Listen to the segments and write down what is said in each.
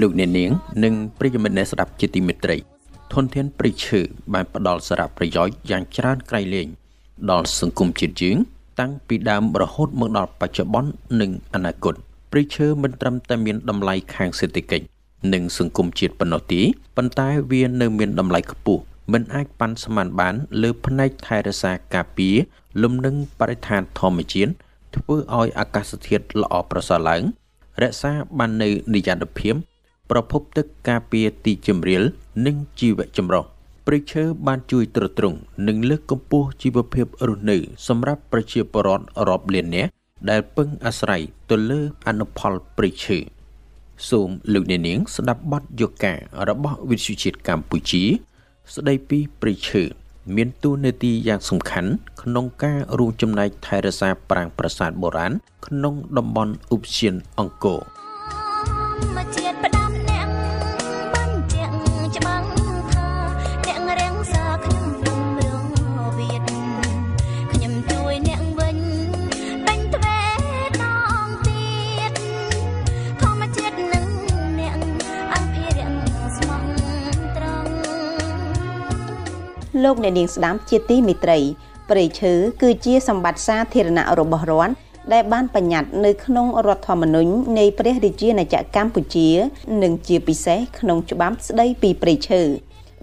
លោកអ្នកនាង និងប្រិយមិត្តអ្នកស្ដាប់ជាទីមេត្រីធនធានព្រៃឈើបានផ្ដល់សារៈប្រយោជន៍យ៉ាងច្រើនក្រៃលែងដល់សង្គមជាតិយើង តាំងពីដើមរហូតមកដល់បច្ចុប្បន្ននិងអនាគតព្រៃឈើមិនត្រឹមតែមានតម្លៃខាងសេដ្ឋកិច្ចនិងសង្គមជាតិប៉ុណ្ណោះទេប៉ុន្តែវានៅមានតម្លៃខ្ពស់មិនអាចប៉ាន់ស្មានបាន លើផ្នែកថែរក្សាការពារលំនឹងបរិស្ថានធម្មជាតិធ្វើឲ្យអាកាសធាតុល្អប្រសើរឡើងរក្សាបាននូវនិយ័តភាព ប្រភពទឹកការពារទីជម្រាល និងជីវៈចម្រុះព្រៃឈើបានជួយទ្រទ្រង់និងលើកកម្ពស់ជីវភាពរស់នៅ សម្រាប់ប្រជាពលរដ្ឋរាប់លាននាក់ដែលពឹងអាស្រ័យទៅលើអនុផលព្រៃឈើសូមលោកអ្នកនាង ស្ដាប់បទយកការរបស់វិទ្យុជាតិកម្ពុជា ស្ដីពីព្រៃឈើមានតួនាទីយ៉ាងសំខាន់ក្នុងការរួមចំណែកថែរក្សាប្រាង្គប្រាសាទបុរាណក្នុងតំបន់ឧបសៀនអង្គរ លោកអ្នកនាងស្ដាប់ជាទីមេត្រីព្រៃឈើគឺជាសម្បត្តិសាធារណៈរបស់រដ្ឋដែលបានបញ្ញត្តិនៅក្នុងរដ្ឋធម្មនុញ្ញនៃព្រះរាជាណាចក្រកម្ពុជា និងជាពិសេសក្នុងច្បាប់ស្ដីពីព្រៃឈើ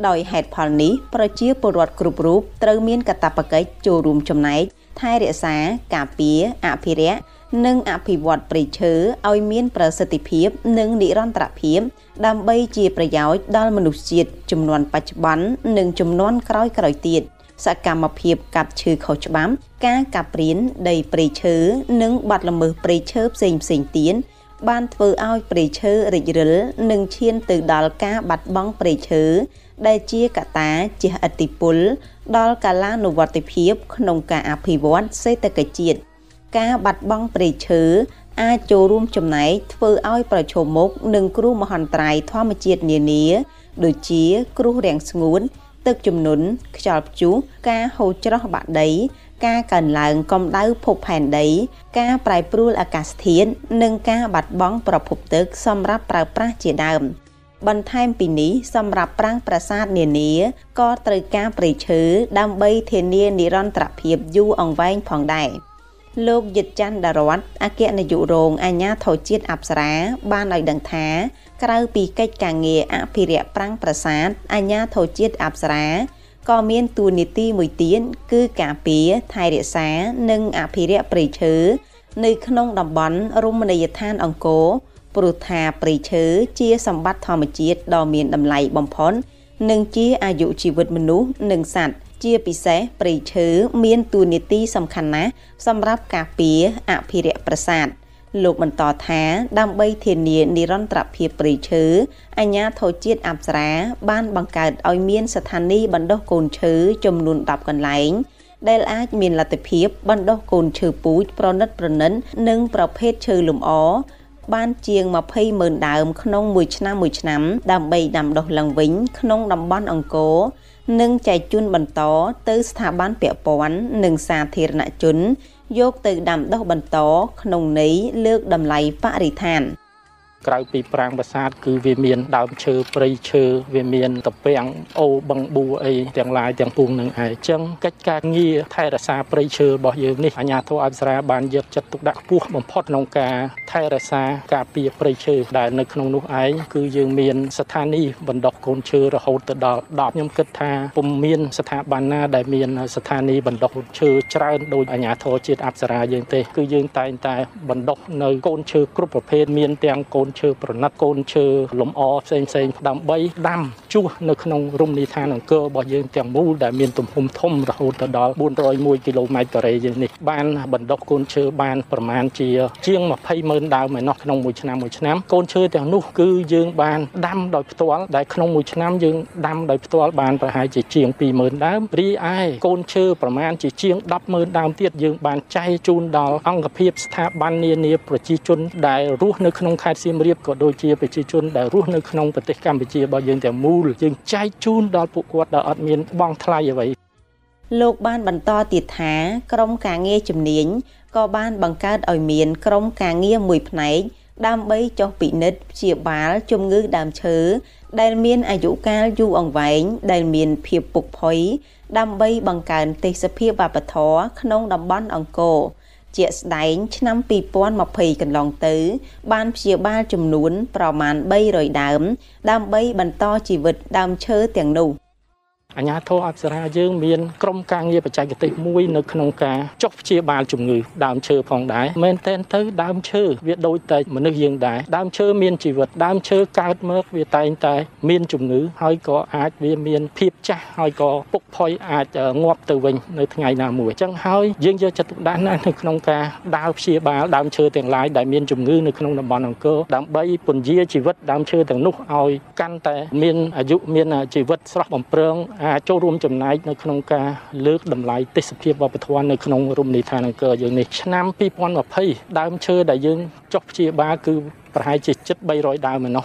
ដោយហេតុផលនេះប្រជាពលរដ្ឋគ្រប់រូបត្រូវមានកាតព្វកិច្ចចូលរួមចំណែកថែរក្សាការពារអភិរក្ស និងអភិវឌ្ឍព្រៃឈើឲ្យមានប្រសិទ្ធភាព និងនិរន្តរភាព ដើម្បីជាប្រយោជន៍ដល់មនុស្សជាតិចំនួនបច្ចុប្បន្ននិងចំនួនក្រោយៗទៀតសកម្មភាពកាប់ឈើខុសច្បាប់ ការកាប់ព្រានដីព្រៃឈើនិងបាត់ល្មើសព្រៃឈើផ្សេងផ្សេងទៀតបានធ្វើឲ្យព្រៃឈើរិចរិលនិងឈានទៅដល់ការបាត់បង់ព្រៃឈើដែលជាកត្តាជះឥទ្ធិពល ដល់កាលានុវត្តភាពក្នុងការអភិវឌ្ឍសេដ្ឋកិច្ចជាតិ ការបាត់បង់ព្រៃឈើអាចចូលរួមចំណែកធ្វើឲ្យប្រឈមមុខនឹងគ្រោះមហន្តរាយធម្មជាតិនានា ដូចជា គ្រោះរាំងស្ងួន ទឹកជំនន់ខ្យល់ព្យុះការហូរច្រោះបាក់ដី ការកើនឡើងកម្ដៅភពផែនដី ការប្រែប្រួលអាកាសធាតុនិងការបាត់បង់ប្រភពទឹកសម្រាប់ប្រើប្រាស់ជាដើមបន្ថែមពីនេះសម្រាប់ប្រាង្គប្រាសាទនានាក៏ត្រូវការព្រៃឈើដើម្បីធានានិរន្តរភាពយូរអង្វែងផងដែរ។ លោកយិតច័ន្ទដរតអគ្គនាយករងអាជ្ញាធរជាតិអប្សរា បានឲ្យដឹងថាក្រៅពីកិច្ចការងារអភិរក្សប្រាំងប្រាសាទអាជ្ញាធរជាតិអប្សរាក៏មានតួនាទីមួយទៀតគឺការពារថែរក្សា និងអភិរក្សព្រៃឈើនៅក្នុងតំបន់រមណីយដ្ឋានអង្គរព្រោះថាព្រៃឈើជាសម្បត្តិធម្មជាតិដ៏មានតម្លៃបំផុតនិងជាអាយុជីវិតមនុស្សនិងសត្វ ជាពិសេសព្រៃឈើមានតួនាទីសំខាន់ណាស់សម្រាប់ការពារអភិរក្សប្រាសាទលោកបន្តថាដើម្បីធានានិរន្តរភាពព្រៃឈើអញ្ញាធរជាតិអប្សរាបានបង្កើតឲ្យមានស្ថានីយ៍បណ្ដុះកូនឈើចំនួន10កន្លែងដែលអាចមានលទ្ធភាពបណ្ដុះកូនឈើពូជប្រណិតប្រណិននិងប្រភេទឈើលំអបានជាង20ម៉ឺនដើមក្នុងមួយឆ្នាំមួយឆ្នាំដើម្បីដាំដុះឡើងវិញក្នុងតំបន់អង្គរ និងចែកជូនបន្តទៅស្ថាប័នពាក់ព័ន្ធនិងសាធារណជន យកទៅដាំដុះបន្តក្នុងន័យលើកតម្លៃបរិស្ថាន។ ក្រៅពីប្រាង្គប្រាសាទគឺវាមានដើមឈើព្រៃឈើវាមានតពាំងអូបឹងបួអីទាំងឡាយទាំងពួងនឹងឯងអញ្ចឹងកិច្ចការងារថែរក្សាព្រៃឈើរបស់យើងនេះអាជ្ញាធរអប្សរាបានយកចិត្តទុកដាក់ខ្ពស់បំផុតក្នុងការថែរក្សាការពារព្រៃឈើដែលនៅក្នុងនោះឯងគឺយើងមានស្ថានីយ៍បណ្ដុះកូនឈើរហូតទៅដល់10ខ្ញុំគិតថាពុំមានស្ថាប័នណាដែលមានស្ថានីយ៍បណ្ដុះឈើច្រើនដោយអាជ្ញាធរជាតិអប្សរាយើងទេគឺយើងតែងតែបណ្ដុះនៅកូនឈើគ្រប់ប្រភេទមានទាំងកូនឈើប្រណិតកូនឈើលំអផ្សេងផ្សេងដើម្បីដាំជួសនៅក្នុងរមណីយដ្ឋានអង្គររបស់យើងទាំងមូលដែលមានទំហំធំរហូតដល់401គីឡូម៉ែត្រការ៉េយើងនេះបានបណ្ដុះកូនឈើបានប្រមាណជាជាង20ម៉ឺនដើមឯណោះក្នុងមួយឆ្នាំមួយឆ្នាំកូនឈើទាំងនោះគឺយើងបានដាំដោយផ្ទាល់ដែលក្នុងមួយឆ្នាំយើងដាំដោយផ្ទាល់បានប្រហែលជាជាង20000ដើមរីឯកូនឈើប្រមាណជាជាង100,000ដើមទៀតយើងបានចែកជូនដល់អង្គភាពស្ថាប័ននានាប្រជាជនដែលរស់នៅក្នុងខេត្តសៀមរាបក៏ដូចជាប្រជាជនដែលរស់នៅក្នុងប្រទេសកម្ពុជារបស់យើងទាំងមូលយើងចែកជូនដល់ពួកគាត់ដែលអត់មានបង់ថ្លៃអ្វីលោកបានបន្តទៀតថាក្រមការងារជំនាញក៏បានបង្កើតឲ្យមានក្រមការងារមួយផ្នែកដើម្បីចុះពិនិត្យព្យាបាលជំងឺដើមឈើដែលមានអាយុកាលយូរអង្វែងដែលមានភាពពុកផុយដើម្បីបង្កើនទេសភាពវប្បធម៌ក្នុងតំបន់អង្គរ ជាក់ស្ដែងឆ្នាំ2020កន្លងទៅ បានព្យាបាលចំនួនប្រមាណ300ដើម ដើម្បីបន្តជីវិតដើមឈើទាំងនោះ។ អាជ្ញាធរអប្សរាយើងមានក្រុមការងារបច្ចេកទេសមួយនៅក្នុងការចុះព្យាបាលជំងឺដើមឈើផងដែរមែនទែនទៅដើមឈើវាដូចតែមនុស្សយើងដែរដើមឈើមានជីវិតដើមឈើកើតមកវាតែងតែមានជំងឺហើយក៏អាចវាមានភាពចាស់ហើយក៏ពុកផុយអាចងាប់ទៅវិញនៅថ្ងៃណាមួយអញ្ចឹងហើយយើងយកចិត្តទុកដាក់ណាស់នៅក្នុងការដើរព្យាបាលដើមឈើទាំងឡាយដែលមានជំងឺនៅក្នុងតំបន់អង្គរដើម្បីពន្យាជីវិតដើមឈើទាំងនោះឲ្យកាន់តែមានអាយុមានជីវិតស្រស់បំព្រងអាចចូលរួមចំណែកនៅក្នុងការលើកតម្លៃទេសភាពវប្បធម៌នៅក្នុងរមណីយដ្ឋានអង្គរយើងនេះឆ្នាំ2020ដើមឈើដែលយើងចុះព្យាបាលគឺប្រហែលជាជិត300ដើមឯណោះ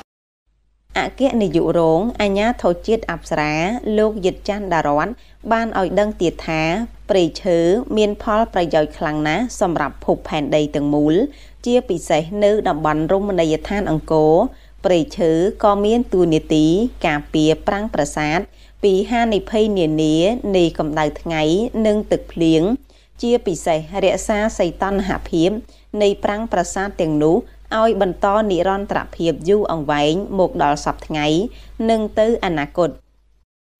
អគ្គនាយករងអាញាធរជាតិអប្សរាលោកយិតច័ន្ទដារ័នបានឲ្យដឹងទៀតថាព្រៃឈើមានផលប្រយោជន៍ខ្លាំងណាស់សម្រាប់ភពផែនដីទាំងមូល ជាពិសេសនៅតំបន់រមណីយដ្ឋានអង្គរព្រៃឈើក៏មានតួនាទីការពារប្រាំងប្រាសាទ ពីហានិភ័យនានានៃកម្ដៅថ្ងៃនិងទឹកភ្លៀងជាពិសេសរក្សាសីតុណ្ហភាពនៃប្រាំងប្រាសាទទាំងនោះឲ្យបន្តនិរន្តរភាពយូរអង្វែងមកដល់សប្តាហ៍ថ្ងៃ និងទៅអនាគត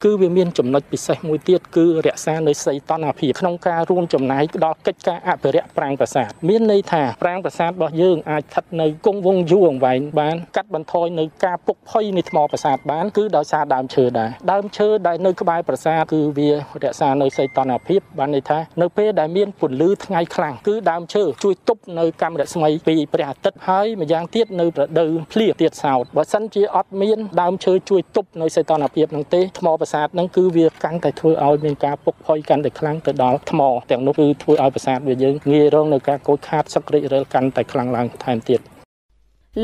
គឺវាមានចំណុចពិសេសមួយទៀតគឺរក្សានៅសីតុណ្ហភាពក្នុងការរួមចំណែកដល់កិច្ចការអភិរក្សប្រាង្គប្រាសាទមានន័យថាប្រាង្គប្រាសាទរបស់យើងអាចស្ថិតនៅគង់វង្សយូរអង្វែងបានកាត់បន្ថយនៅការពុកផុយនៃថ្មប្រាសាទបានគឺដោយសារដើមឈើដែរដើមឈើដែលនៅក្បែរប្រាសាទគឺវារក្សានៅសីតុណ្ហភាពបានន័យថានៅពេលដែលមានពន្លឺថ្ងៃខ្លាំងគឺដើមឈើជួយទប់នៅកាំរស្មីពីព្រះអាទិត្យហើយម្យ៉ាងទៀតនៅរដូវភ្លៀងទៀតសោតបើសិនជាអត់មានដើមឈើជួយទប់នៅសីតុណ្ហភាពនោះទេថ្មប្រាសាទហ្នឹងគឺវាកាន់តែធ្វើឲ្យមានការពុកផុយកាន់តែខ្លាំងទៅដល់ថ្មទាំងនោះគឺធ្វើឲ្យប្រាសាទវាយើងងាយរងនៅការកូចខាតសឹករិចរិលកាន់តែខ្លាំងឡើងថែមទៀត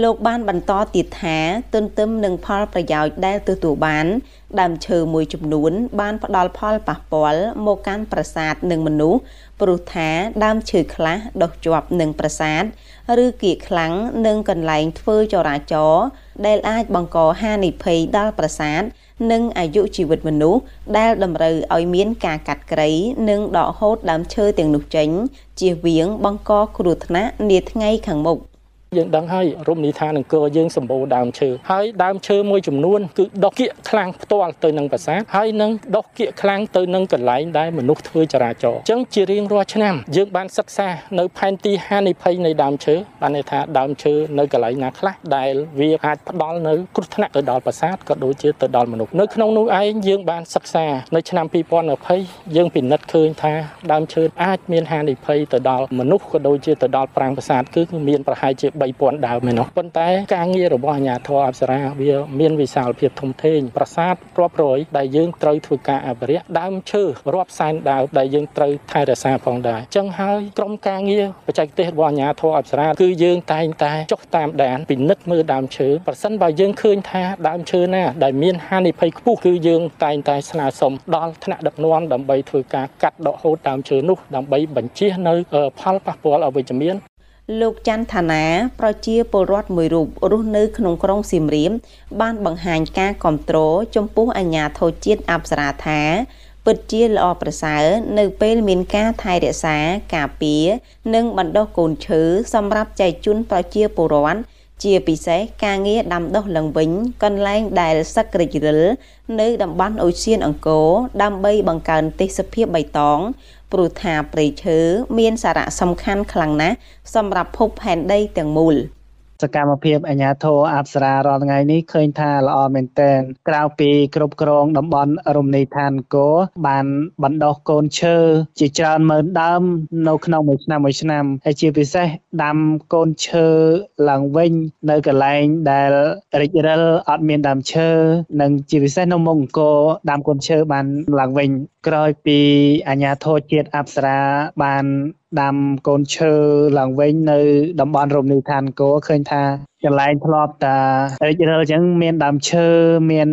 លោកបានបន្តទៀតថាទន្ទឹមនឹងផលប្រយោជន៍ដែលទទួលបានដើមឈើមួយចំនួន បានផ្ដល់ផលប៉ះពាល់មកកាន់ប្រាសាទនិងមនុស្សព្រោះថាដើមឈើខ្លះដុះជាប់នឹងប្រាសាទឬគៀកខ្លាំងនឹងកន្លែងធ្វើចរាចរណ៍ដែលអាចបង្កហានិភ័យដល់ប្រាសាទ និងអាយុជីវិតមនុស្សដែលតម្រូវឲ្យមានការកាត់ក្រៃនិងដកហូតដើមឈើទាំងនោះចេញជៀសវាងបង្កគ្រោះថ្នាក់នាថ្ងៃខាងមុខ។ យើងដឹងហើយរមណីយដ្ឋានអង្គរយើងសម្បូរដើមឈើហើយដើមឈើមួយចំនួនគឺដុះគៀកខ្លាំងផ្ទាល់ទៅនឹងប្រាសាទហើយនឹងដុះគៀកខ្លាំងទៅនឹងកន្លែងដែលមនុស្សធ្វើចរាចរណ៍អញ្ចឹងជារៀងរាល់ឆ្នាំយើងបានសិក្សានៅផែនទីហានិភ័យនៃដើមឈើបានន័យថាដើមឈើនៅកន្លែងណាខ្លះដែលវាអាចផ្ដល់នៅគ្រោះថ្នាក់ទៅដល់ប្រាសាទក៏ដូចជាទៅដល់មនុស្សនៅក្នុងនោះឯងយើងបានសិក្សានៅឆ្នាំ2020យើងពិនិត្យឃើញថាដើមឈើអាចមានហានិភ័យទៅដល់មនុស្សក៏ដូចជាទៅដល់ប្រាង្គប្រាសាទគឺមានប្រហែលជា3000ដើមឯណោះប៉ុន្តែការងាររបស់អាជ្ញាធរអប្សរាវាមានវិសាលភាពធំធេងប្រាសាទរាប់រយដែលយើងត្រូវធ្វើការអភិរក្សដើមឈើរាប់សែនដើមដែលយើងត្រូវថែរក្សាផងដែរអញ្ចឹងហើយក្រុមការងារបច្ចេកទេសរបស់អាជ្ញាធរអប្សរាគឺយើងតែងតែចុះតាមដានពិនិត្យមើលដើមឈើប្រសិនបើយើងឃើញថាដើមឈើណាដែលមានហានិភ័យខ្ពស់គឺយើងតែងតែស្នើសុំដល់ថ្នាក់ដឹកនាំដើម្បីធ្វើការកាត់ដកហូតដើមឈើនោះដើម្បីបញ្ជៀសនៅផលប៉ះពាល់អវិជ្ជមាន លោកច័ន្ទឋានាប្រជាពលរដ្ឋមួយរូបរស់នៅក្នុងក្រុងសៀមរាបបានបង្ហាញការគ្រប់គ្រងចំពោះអាញាធរជាតិអប្សរាថាពិតជាល្អប្រសើរនៅពេលមានការថែរក្សាការពារនិងបណ្ដុះកូនឈើសម្រាប់ចែកជូនប្រជាពលរដ្ឋជាពិសេសការងារដាំដុះឡើងវិញកន្លែងដែលសឹករិចរិលនៅតំបន់អូសៀនអង្គរដើម្បីបង្កើនទេសភាពបៃតង ព្រោះថាព្រៃឈើមានសារៈសំខាន់ខ្លាំងណាស់សម្រាប់ភពផែនដីទាំងមូល។ សកម្មភាពអាញាធរអប្សរារាល់ថ្ងៃនេះឃើញថាល្អមែនទែនក្រៅពីគ្រប់គ្រងតំបន់រមណីយដ្ឋានគោបានបណ្ដុះកូនឈើជាច្រើនម៉ឺនដើមនៅក្នុងមួយឆ្នាំមួយឆ្នាំហើយជាពិសេសដាំកូនឈើឡើងវិញនៅកន្លែងដែលរិចរិលអត់មានដើមឈើនិងជាពិសេសនៅមុខអង្គរដាំកូនឈើបានឡើងវិញក្រោយពីអាញាធរជាតិអប្សរាបានដាំកូនឈើឡើងវិញនៅតំបន់រមណីយដ្ឋានគោឃើញថា កន្លែងធ្លាប់តារិចរិលអញ្ចឹងមានដើមឈើមាន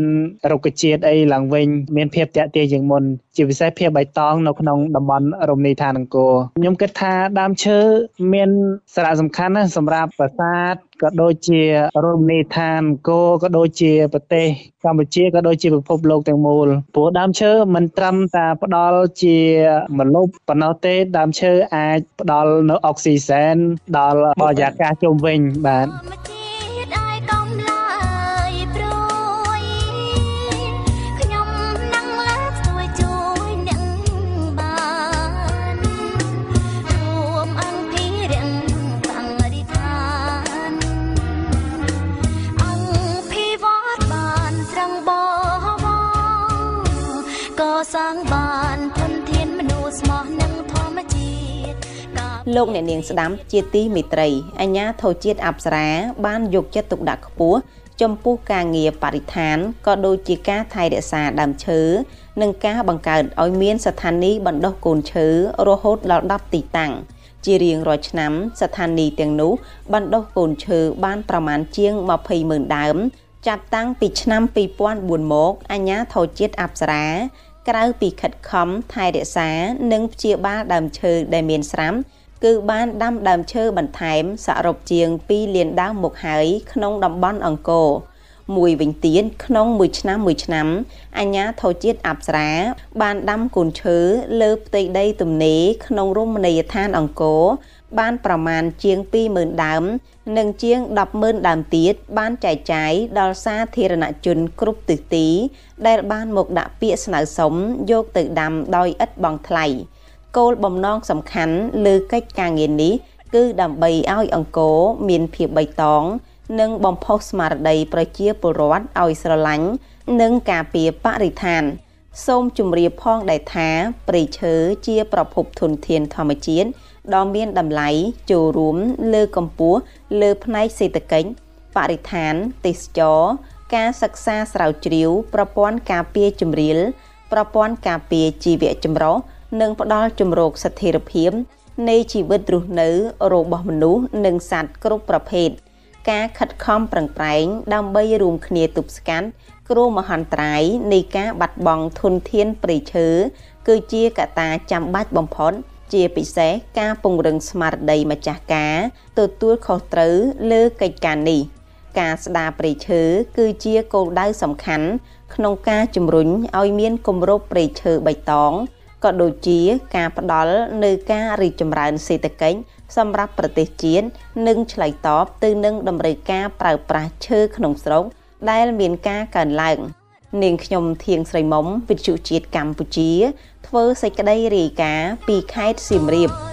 រុក្ខជាតិអីឡើងវិញមានភាពតាក់ទាញជាងមុនជាពិសេសភាពបៃតងនៅក្នុងតំបន់រមណីយដ្ឋានអង្គរខ្ញុំគិតថាដើមឈើមានសារៈសំខាន់ណាស់សម្រាប់ប្រាសាទក៏ដូចជារមណីយដ្ឋានអង្គរក៏ដូចជាប្រទេសកម្ពុជាក៏ដូចជាពិភពលោកទាំងមូលព្រោះដើមឈើមិនត្រឹមតែផ្ដល់ជាមលុបប៉ុណ្ណោះទេដើមឈើអាចផ្ដល់នៅអុកស៊ីសែនដល់បរិយាកាសជុំវិញបាទ លោកអ្នកនាងស្ដាំជាទីមេត្រីអញ្ញាធរជាតិអប្សរាបានយកចិត្តទុកដាក់ខ្ពស់ចំពោះការងារបរិស្ថានក៏ដូចជាការថែរក្សាដើមឈើនិងការបង្កើតឲ្យមានស្ថានីយបណ្ដុះកូនឈើរហូតដល់10ទីតាំងជារៀងរាល់ឆ្នាំស្ថានីយទាំងនោះបណ្ដុះកូនឈើបានប្រមាណជាង20ម៉ឺនដើមចាប់តាំងពីឆ្នាំ2004មកអញ្ញាធរជាតិអប្សរាក្រៅពីខិតខំថែរក្សា និងព្យាបាលដើមឈើដែលមានស្រាប់ គឺបានដាំដើមឈើបន្ថែមសរុបជាង2លានដើមមកហើយក្នុងតំបន់អង្គរមួយវិញទៀតក្នុងមួយឆ្នាំមួយឆ្នាំអញ្ញាធរជាតិអប្សរា បានដាំកូនឈើលើផ្ទៃដីទំនេរក្នុងរមណីយដ្ឋានអង្គរបានប្រមាណជាង20000ដើម និងជាង100,000ដើមទៀតបានចែកចាយដល់សាធារណជនគ្រប់ទិសទី ដែលបានមកដាក់ពាក្យស្នើសុំយកទៅដាំដោយឥតបង់ថ្លៃ។ គោលបំណងសំខាន់លើកិច្ចការងារនេះគឺដើម្បីឲ្យអង្គរមានភាពបៃតង និងបំផុសស្មារតីប្រជាពលរដ្ឋឲ្យស្រឡាញ់និងការពារបរិស្ថាន សូមជម្រាបផងដែរថាព្រៃឈើជាប្រភពធនធានធម្មជាតិដ៏មានតម្លៃចូលរួមលើកម្ពស់លើផ្នែកសេដ្ឋកិច្ចបរិស្ថានទេសចរការសិក្សាស្រាវជ្រាវ ប្រព័ន្ធការពារជំរាលប្រព័ន្ធការពារជីវៈចម្រុះ និងផ្ដល់ជំរកស្ថិរភាពនៃជីវិតរស់នៅរបស់មនុស្សនិងសត្វគ្រប់ប្រភេទការខិតខំប្រឹងប្រែងដើម្បីរួមគ្នាទប់ស្កាត់គ្រោះមហន្តរាយនៃការបាត់បង់ធនធានព្រៃឈើគឺជាកត្តាចាំបាច់បំផុតជាពិសេសការពង្រឹងស្មារតីម្ចាស់ការទទួលខុសត្រូវលើកិច្ចការនេះការស្ដារព្រៃឈើគឺជាគោលដៅសំខាន់ក្នុងការជំរុញឲ្យមានគម្របព្រៃឈើបៃតង ក៏ដូចជាការផ្ដល់នៅការរីកចម្រើនសេដ្ឋកិច្ចសម្រាប់ប្រទេសជាតិនិងឆ្លើយតបទៅនឹងតម្រូវការប្រើប្រាស់ឈើក្នុងស្រុកដែលមានការកើនឡើងនាងខ្ញុំធៀងស្រីមុំវិទ្យុជាតិកម្ពុជា ធ្វើសេចក្តីរាយការណ៍ពីខេត្តសៀមរាប